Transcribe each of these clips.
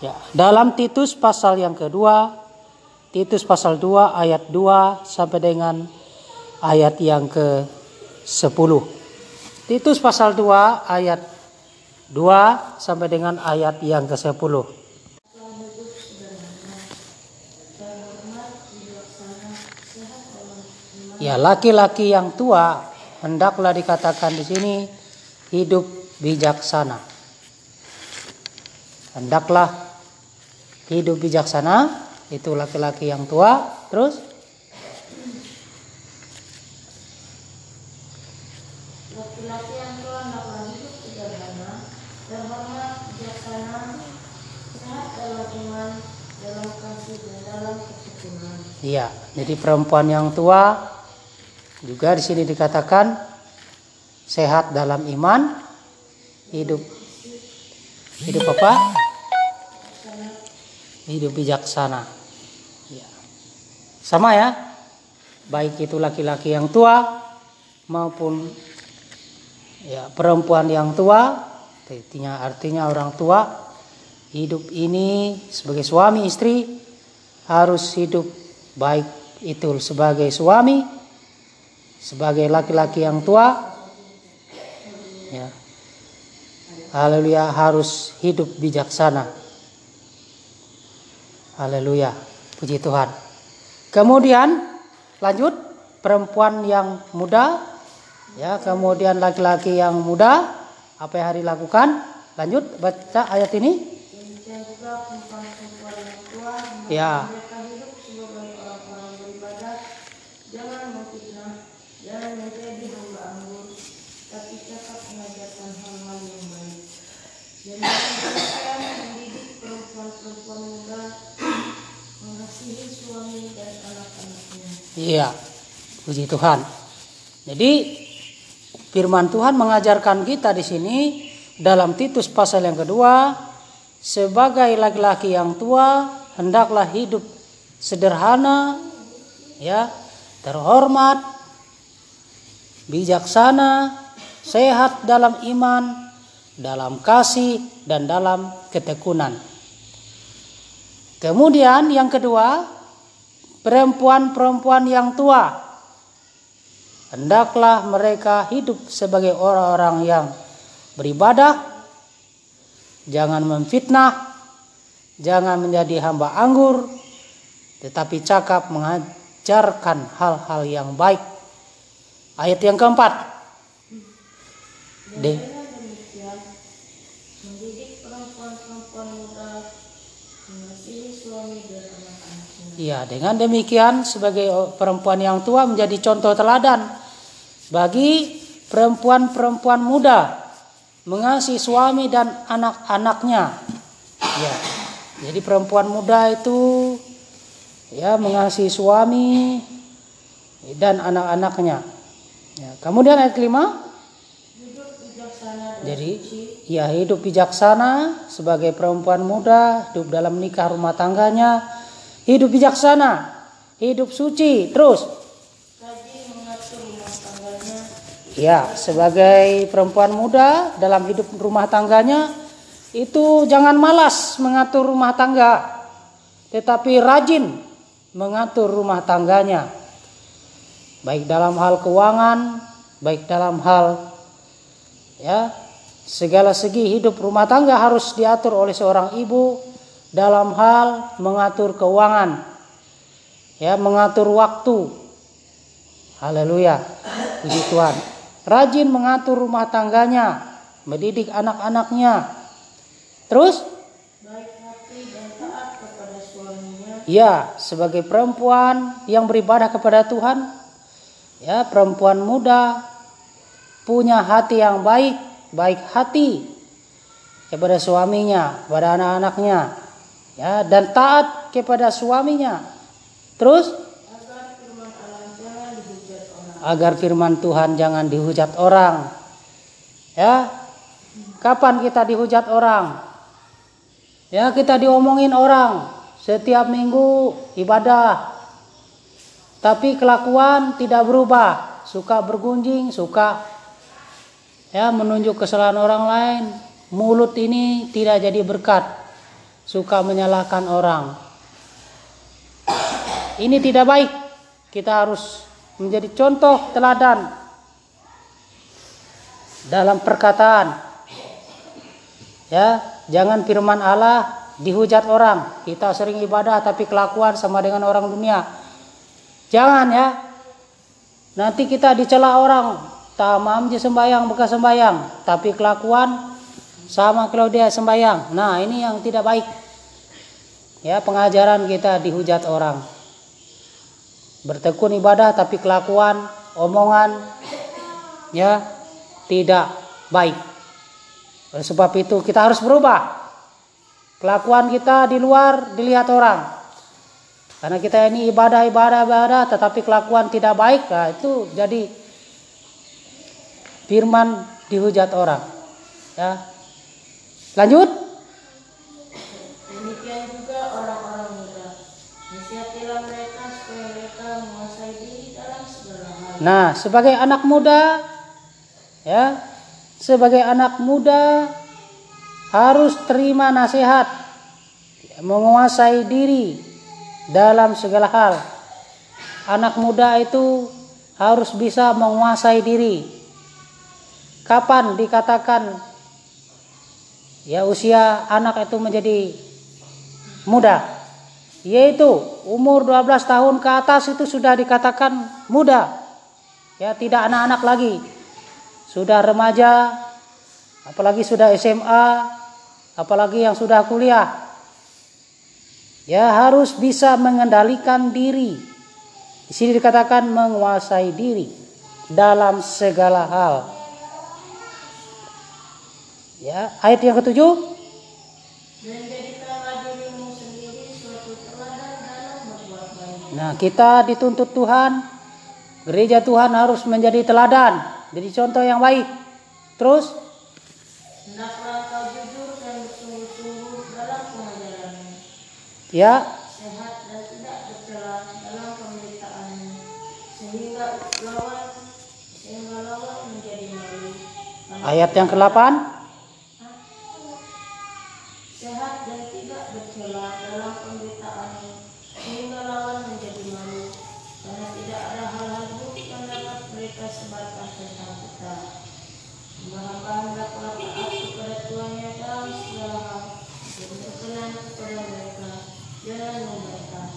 Ya, dalam Titus pasal yang kedua, Titus pasal 2 ayat 2 sampai dengan ayat yang ke-10. Titus pasal 2 ayat 2 sampai dengan ayat yang ke-10. Ya, laki-laki yang tua hendaklah dikatakan di sini hidup bijaksana. Hendaklah hidup bijaksana itu laki-laki yang tua terus Laki-laki yang tua hidup sederhana, terhormat, bijaksana, sehat dalam iman, dalam kasih dan dalam ketekuna. Iya, jadi perempuan yang tua juga di sini dikatakan sehat dalam iman, hidup hidup apa? Hidup bijaksana. Ya. Sama ya, baik itu laki-laki yang tua maupun ya perempuan yang tua, artinya artinya orang tua hidup ini sebagai suami istri harus hidup baik itu sebagai suami sebagai laki-laki yang tua. Ya. Haleluya harus hidup bijaksana haleluya. Puji Tuhan. Kemudian lanjut. Perempuan yang muda. Ya kemudian laki-laki yang muda. Apa yang harus dilakukan lanjut baca ayat ini. Ya. mereka hidup sebagai orang-orang beribadah, jangan memfitnah, jangan menjadi hamba anggur, tapi cakap mengajarkan hal-hal yang baik. Dan dengan demikian mendidik perempuan-perempuan muda Iya, puji Tuhan. Jadi firman Tuhan mengajarkan kita di sini dalam Titus pasal yang kedua sebagai laki-laki yang tua hendaklah hidup sederhana ya, terhormat, bijaksana, sehat dalam iman, dalam kasih dan dalam ketekunan. Kemudian yang kedua, perempuan-perempuan yang tua. Hendaklah mereka hidup sebagai orang-orang yang beribadah, jangan memfitnah, jangan menjadi hamba anggur, tetapi cakap mengajarkan hal-hal yang baik. Ayat yang keempat. Dan De- dengan demikian mendidik perempuan-perempuan muda mengasihi suami dan anak-anaknya. Ya, dengan demikian sebagai perempuan yang tua menjadi contoh teladan bagi perempuan-perempuan muda mengasihi suami dan anak-anaknya. Ya. Jadi perempuan muda itu ya mengasihi suami dan anak-anaknya. Ya, kemudian ayat kelima Jadi ya hidup bijaksana sebagai perempuan muda, hidup dalam nikah rumah tangganya, hidup bijaksana, hidup suci, terus ya sebagai perempuan muda dalam hidup rumah tangganya itu jangan malas mengatur rumah tangga, tetapi rajin mengatur rumah tangganya. Baik dalam hal keuangan, baik dalam hal ya segala segi hidup rumah tangga harus diatur oleh seorang ibu dalam hal mengatur keuangan ya mengatur waktu. Haleluya. Puji Tuhan. Rajin mengatur rumah tangganya mendidik anak-anaknya. Terus? Ya sebagai perempuan yang beribadah kepada Tuhan ya perempuan muda punya hati yang baik baik hati kepada suaminya kepada anak-anaknya ya dan taat kepada suaminya. Terus? Agar firman Tuhan jangan dihujat orang. Ya kapan kita dihujat orang? Ya kita diomongin orang setiap minggu ibadah. Tapi kelakuan tidak berubah. Suka bergunjing suka ya menunjuk kesalahan orang lain. Mulut ini tidak jadi berkat suka menyalahkan orang. Ini tidak baik. Kita harus menjadi contoh teladan dalam perkataan. Ya, jangan firman Allah dihujat orang. Kita sering ibadah tapi kelakuan sama dengan orang dunia. Jangan ya. Nanti kita dicela orang. Tamam dia sembayang bekas sembayang, tapi kelakuan sama kalau dia sembayang. Nah, ini yang tidak baik. Ya, pengajaran kita dihujat orang. Bertekun ibadah tapi kelakuan, omongan ya tidak baik. Oleh sebab itu kita harus berubah. Kelakuan kita di luar dilihat orang. Karena kita ini ibadah, ibadah, ibadah, tetapi kelakuan tidak baik, nah itu jadi firman dihujat orang. Ya. Lanjut. Nah, sebagai anak muda ya, sebagai anak muda harus terima nasihat, menguasai diri dalam segala hal. Anak muda itu harus bisa menguasai diri. Kapan dikatakan ya usia anak itu menjadi muda? Yaitu umur 12 tahun ke atas itu sudah dikatakan muda. Ya, tidak anak-anak lagi. Sudah remaja, apalagi sudah SMA, apalagi yang sudah kuliah. Ya, harus bisa mengendalikan diri. Di sini dikatakan menguasai diri dalam segala hal. Ya, ayat yang ketujuh. Nah, kita dituntut Tuhan, gereja Tuhan harus menjadi teladan, jadi contoh yang baik. Terus, Hendaklah kau jujur dan bersungguh-sungguh dalam pengajaranmu. ya, Sehat dan tidak tercela dalam pemberitaanmu. Sehingga lawan sehingga lawan menjadi malu. ayat yang ke-8. Sehat dan tidak bercela dalam pemberitaanmu. Sehingga lawan menjadi malu. Karena tidak ada hal-hal buruk yang dapat mereka sebarkan tentang kita. Hamba-hamba hendaklah taat kepada tuannya dalam segala hal. Dan berkenan kepada mereka. Jangan membantah.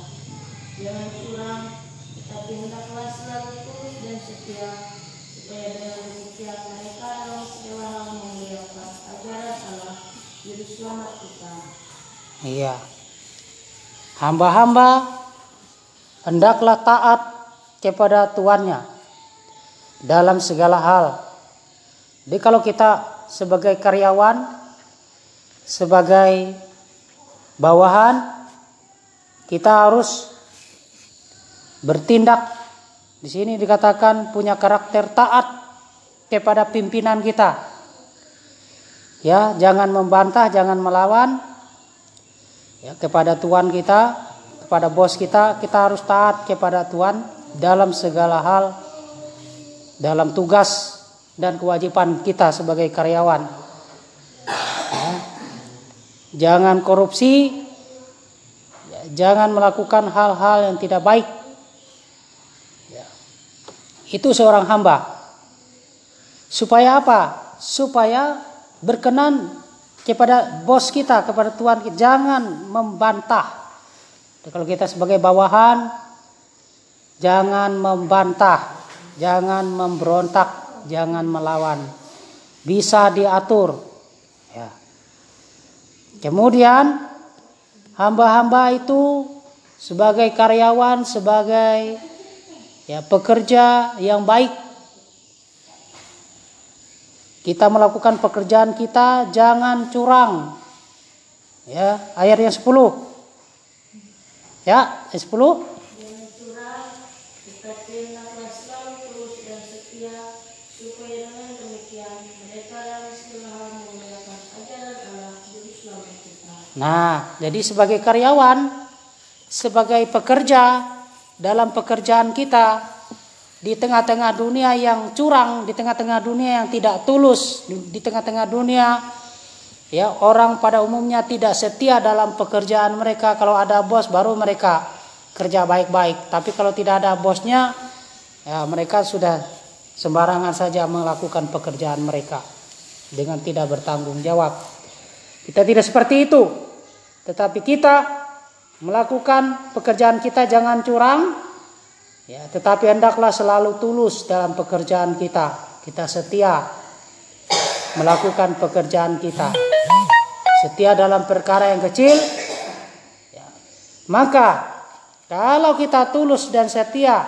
Jangan curang. Tetapi hendaklah selalu tulus dan setia. Supaya dengan demikian mereka dalam segala hal memuliakan ajaran Allah. Juru selamat kita. Iya. Hamba-hamba hendaklah taat kepada tuannya dalam segala hal. Jadi kalau kita sebagai karyawan, sebagai bawahan, kita harus bertindak. Di sini dikatakan punya karakter taat kepada pimpinan kita. Ya, jangan membantah, jangan melawan. Ya, kepada Tuhan kita, kepada bos kita, kita harus taat kepada Tuhan dalam segala hal, dalam tugas dan kewajiban kita sebagai karyawan. Ya. Jangan korupsi, jangan melakukan hal-hal yang tidak baik. Itu seorang hamba. Supaya apa? Supaya berkenan kepada bos kita, kepada Tuhan. Jangan membantah. Kalau kita sebagai bawahan, jangan membantah, jangan memberontak, jangan melawan. Bisa diatur. Ya. Kemudian hamba-hamba itu sebagai karyawan, sebagai ya pekerja yang baik kita melakukan pekerjaan kita jangan curang. Ya, ayat yang 10. Ya, ayat 10. Jangan curang, tetapi hendaklah selalu tulus dan setia, supaya dengan demikian mereka dalam segala hal memuliakan ajaran Allah Juru Selamat kita. Nah, jadi sebagai karyawan, sebagai pekerja dalam pekerjaan kita di tengah-tengah dunia yang curang, di tengah-tengah dunia yang tidak tulus, di tengah-tengah dunia Ya, orang pada umumnya tidak setia dalam pekerjaan mereka. Kalau ada bos baru mereka kerja baik-baik. Tapi kalau tidak ada bosnya, ya mereka sudah sembarangan saja melakukan pekerjaan mereka dengan tidak bertanggung jawab. Kita tidak seperti itu. Tetapi kita melakukan pekerjaan kita jangan curang. Ya, tetapi hendaklah selalu tulus dalam pekerjaan kita. Kita setia melakukan pekerjaan kita setia dalam perkara yang kecil, ya, maka kalau kita tulus dan setia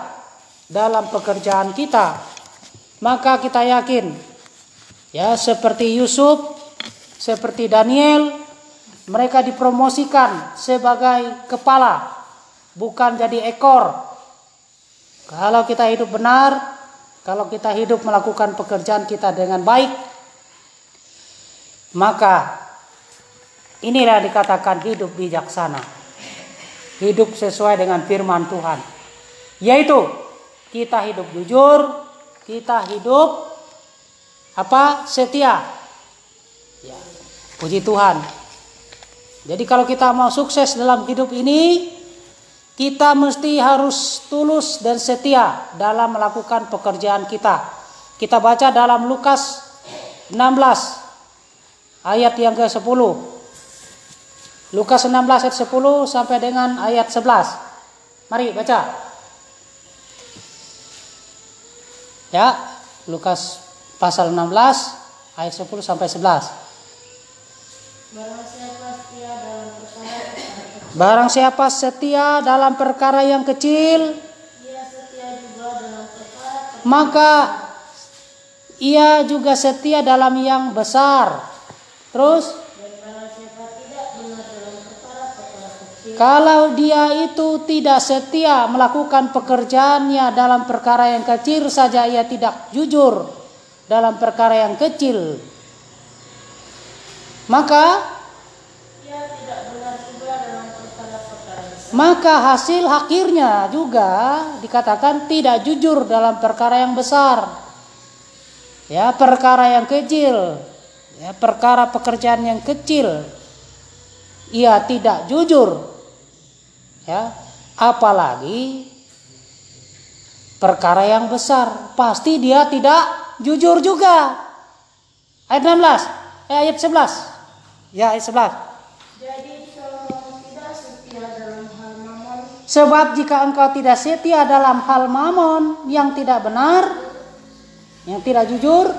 dalam pekerjaan kita, maka kita yakin, ya seperti Yusuf, seperti Daniel, mereka dipromosikan sebagai kepala, bukan jadi ekor. Kalau kita hidup benar, kalau kita hidup melakukan pekerjaan kita dengan baik, maka Inilah dikatakan hidup bijaksana. Hidup sesuai dengan firman Tuhan. Yaitu kita hidup jujur, kita hidup apa? setia. Ya, puji Tuhan. Jadi kalau kita mau sukses dalam hidup ini, kita mesti harus tulus dan setia dalam melakukan pekerjaan kita. Kita baca dalam Lukas 16 ayat yang ke-10. Lukas 16 ayat 10 sampai dengan ayat 11. Mari baca. Ya, Lukas pasal 16 ayat 10 sampai 11. Barang siapa setia dalam perkara yang kecil, maka ia juga setia dalam yang besar. Terus Kalau dia itu tidak setia melakukan pekerjaannya dalam perkara yang kecil saja ia tidak jujur dalam perkara yang kecil. Maka maka hasil akhirnya juga dikatakan tidak jujur dalam perkara yang besar. Ya, perkara yang kecil. Ya, perkara pekerjaan yang kecil. Ia tidak jujur ya apalagi perkara yang besar pasti dia tidak jujur juga. Ayat 16 eh, ayat 11 ya ayat 11 jadi tidak setia dalam hal mamon sebab jika engkau tidak setia dalam hal mamon yang tidak benar yang tidak jujur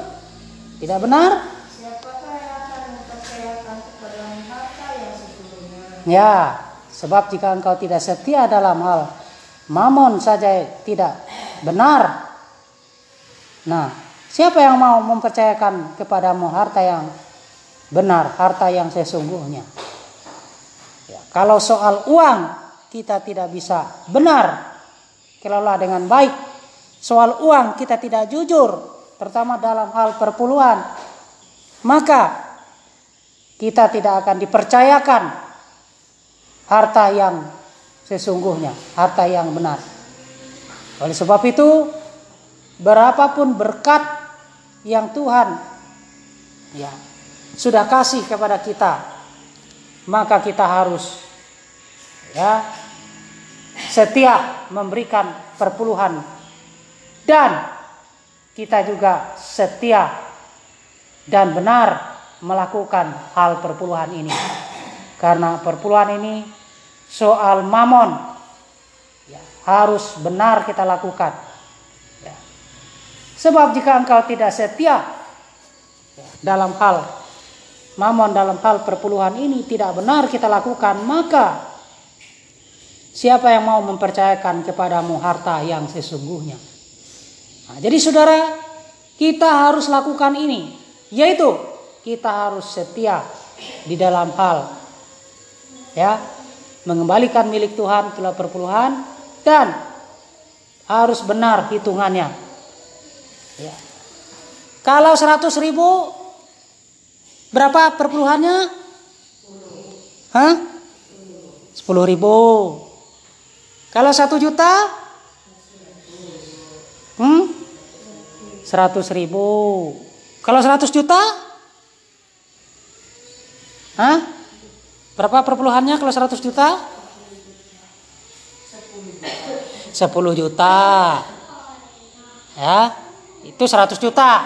tidak benar siapakah yang akan mempercayakan kepada harta yang ya Sebab jika engkau tidak setia dalam hal mamon saja tidak benar. Nah, siapa yang mau mempercayakan kepadamu harta yang benar, harta yang sesungguhnya? Ya, kalau soal uang kita tidak bisa benar kelola dengan baik. Soal uang kita tidak jujur, terutama dalam hal perpuluhan. Maka kita tidak akan dipercayakan harta yang sesungguhnya, harta yang benar. Oleh sebab itu, berapapun berkat yang Tuhan ya sudah kasih kepada kita, maka kita harus ya setia memberikan perpuluhan dan kita juga setia dan benar melakukan hal perpuluhan ini. Karena perpuluhan ini soal mamon ya, harus benar kita lakukan. Ya. Sebab jika engkau tidak setia ya, dalam hal mamon dalam hal perpuluhan ini tidak benar kita lakukan, maka siapa yang mau mempercayakan kepadamu harta yang sesungguhnya? Nah, jadi saudara, kita harus lakukan ini, yaitu kita harus setia di dalam hal ya mengembalikan milik Tuhan itulah perpuluhan dan harus benar hitungannya. Ya. Kalau 100 ribu berapa perpuluhannya? Hah? 10 ribu. Kalau 1 juta? Hmm? 100 ribu. Kalau 100 juta? Hah? Berapa perpuluhannya kalau 100 juta? 10 juta. Ya, itu 100 juta.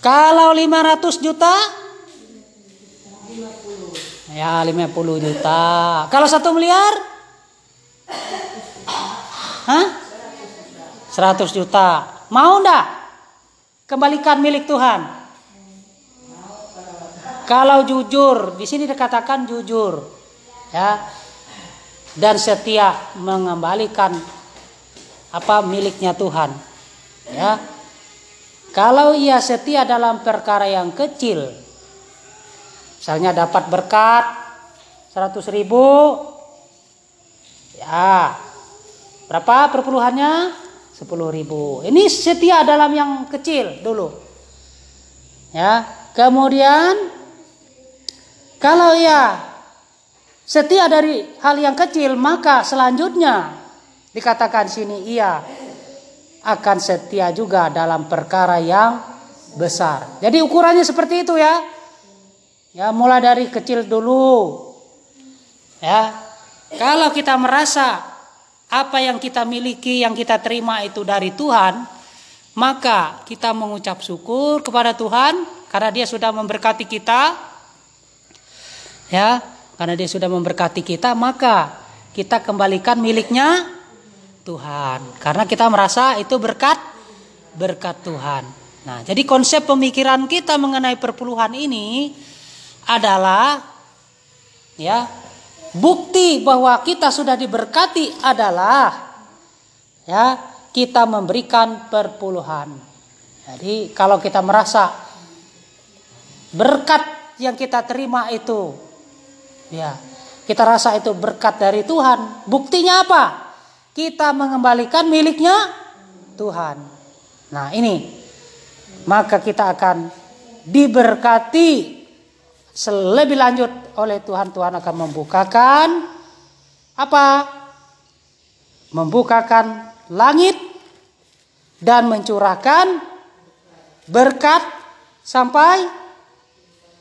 Kalau 500 juta? Ya, 50 juta. Kalau 1 miliar? Hah? 100 juta. Mau ndak? Kembalikan milik Tuhan. Kalau jujur, di sini dikatakan jujur. Ya. Dan setia mengembalikan apa miliknya Tuhan. Ya. Kalau ia setia dalam perkara yang kecil, misalnya dapat berkat 100 ribu, ya berapa perpuluhannya? 10 ribu. Ini setia dalam yang kecil dulu. Ya, kemudian kalau ia setia dari hal yang kecil, maka selanjutnya dikatakan sini ia akan setia juga dalam perkara yang besar. Jadi ukurannya seperti itu ya. Ya, mulai dari kecil dulu. Ya. Kalau kita merasa apa yang kita miliki, yang kita terima itu dari Tuhan, maka kita mengucap syukur kepada Tuhan karena Dia sudah memberkati kita. Ya, karena Dia sudah memberkati kita, maka kita kembalikan miliknya Tuhan. Karena kita merasa itu berkat berkat Tuhan. Nah, jadi konsep pemikiran kita mengenai perpuluhan ini adalah ya, bukti bahwa kita sudah diberkati adalah ya, kita memberikan perpuluhan. Jadi kalau kita merasa berkat yang kita terima itu ya, kita rasa itu berkat dari Tuhan. Buktinya apa? kita mengembalikan miliknya Tuhan. Nah, ini maka kita akan diberkati selebih lanjut oleh Tuhan. Tuhan akan membukakan apa? Membukakan langit dan mencurahkan berkat sampai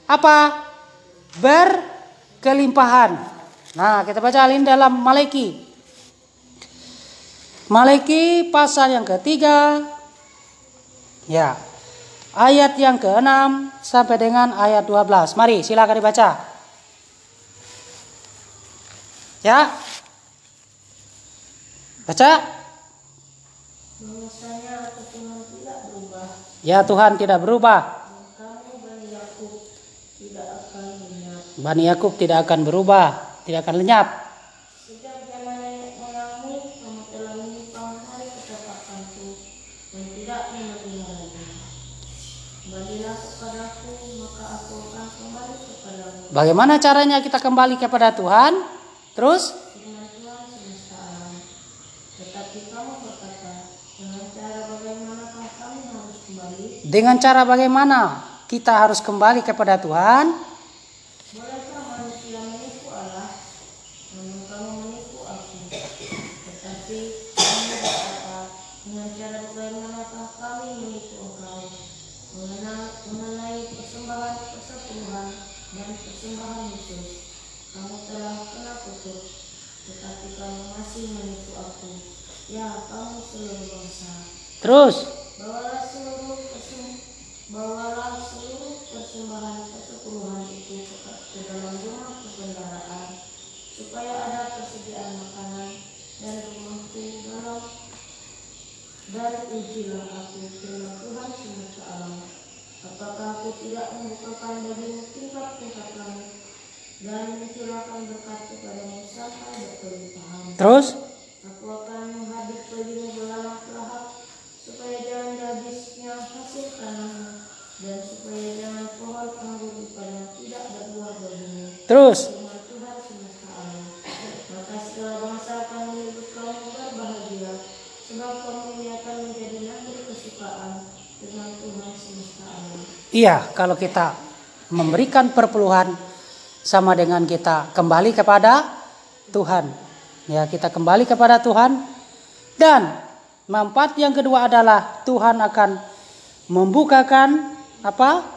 apa? Berkelimpahan. Nah, kita baca ini dalam Maleki Maliki pasal yang ketiga, ya, ayat yang keenam sampai dengan ayat 12. Mari silakan dibaca. Ya, baca. Ya Tuhan tidak berubah. Bani Yakub tidak akan berubah, tidak akan lenyap. Bagaimana caranya kita kembali kepada Tuhan? Terus? Dengan cara bagaimana kita harus kembali kepada Tuhan? Terus. Bawalah seluruh bawalah seluruh persembahan kesepuluhan itu ke dalam rumah perbendaharaan supaya ada persediaan makanan dan rumahku dalam dan ujilah aku firman Tuhan semesta alam. Apakah aku tidak membukakan bagimu tingkat-tingkat langit dan mencurahkan berkat kepadamu sampai berkelimpahan. Terus? Aku akan bagimu berlahap-lahap supaya jalan habisnya hasil tanahmu dan supaya jalan pohon anggur di padang tidak berbuah bagimu. Terus. Firman Tuhan semesta alam. Maka segala bangsa akan menyebut kamu berbahagia, sebab kamu ini akan menjadi negeri kesukaan dengan Tuhan semesta alam. Iya, kalau kita memberikan perpuluhan sama dengan kita kembali kepada Tuhan. Ya, kita kembali kepada Tuhan dan Manfaat yang kedua adalah Tuhan akan membukakan apa?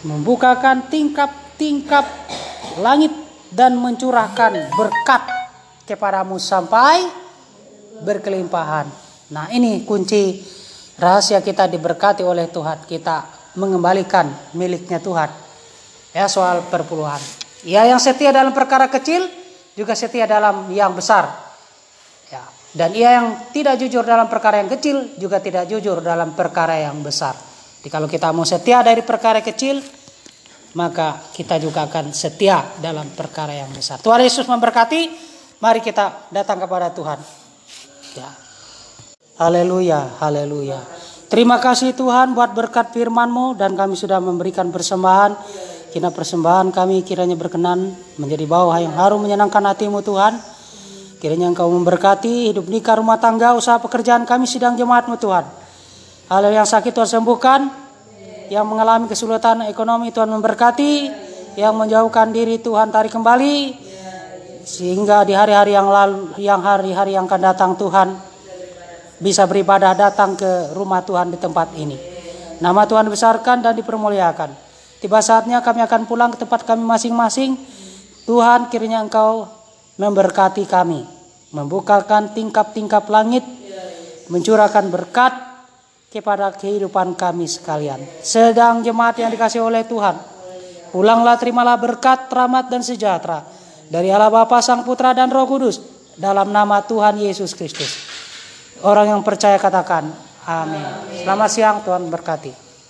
membukakan tingkap-tingkap langit dan mencurahkan berkat kepadamu sampai berkelimpahan. Nah, ini kunci rahasia kita diberkati oleh Tuhan. Kita mengembalikan miliknya Tuhan. Ya, soal perpuluhan. Ya, yang setia dalam perkara kecil juga setia dalam yang besar. Ya, dan ia yang tidak jujur dalam perkara yang kecil juga tidak jujur dalam perkara yang besar. Jadi kalau kita mau setia dari perkara kecil, maka kita juga akan setia dalam perkara yang besar. Tuhan Yesus memberkati. Mari kita datang kepada Tuhan. Ya. Haleluya, haleluya. Terima kasih Tuhan buat berkat firman-Mu dan kami sudah memberikan persembahan. Kina persembahan kami kiranya berkenan menjadi bawah yang harum menyenangkan hatimu Tuhan. Kiranya Engkau memberkati hidup nikah rumah tangga usaha pekerjaan kami sidang jemaatmu Tuhan. Hal yang sakit Tuhan sembuhkan, yang mengalami kesulitan ekonomi Tuhan memberkati, yang menjauhkan diri Tuhan tarik kembali, sehingga di hari-hari yang lalu, yang hari-hari yang akan datang Tuhan bisa beribadah datang ke rumah Tuhan di tempat ini. Nama Tuhan dibesarkan dan dipermuliakan. Tiba saatnya kami akan pulang ke tempat kami masing-masing. Tuhan kiranya Engkau memberkati kami, membukakan tingkap-tingkap langit, mencurahkan berkat kepada kehidupan kami sekalian. Sedang jemaat yang dikasih oleh Tuhan, pulanglah terimalah berkat, rahmat dan sejahtera dari Allah Bapa, Sang Putra dan Roh Kudus dalam nama Tuhan Yesus Kristus. Orang yang percaya katakan amin. Selamat siang Tuhan berkati.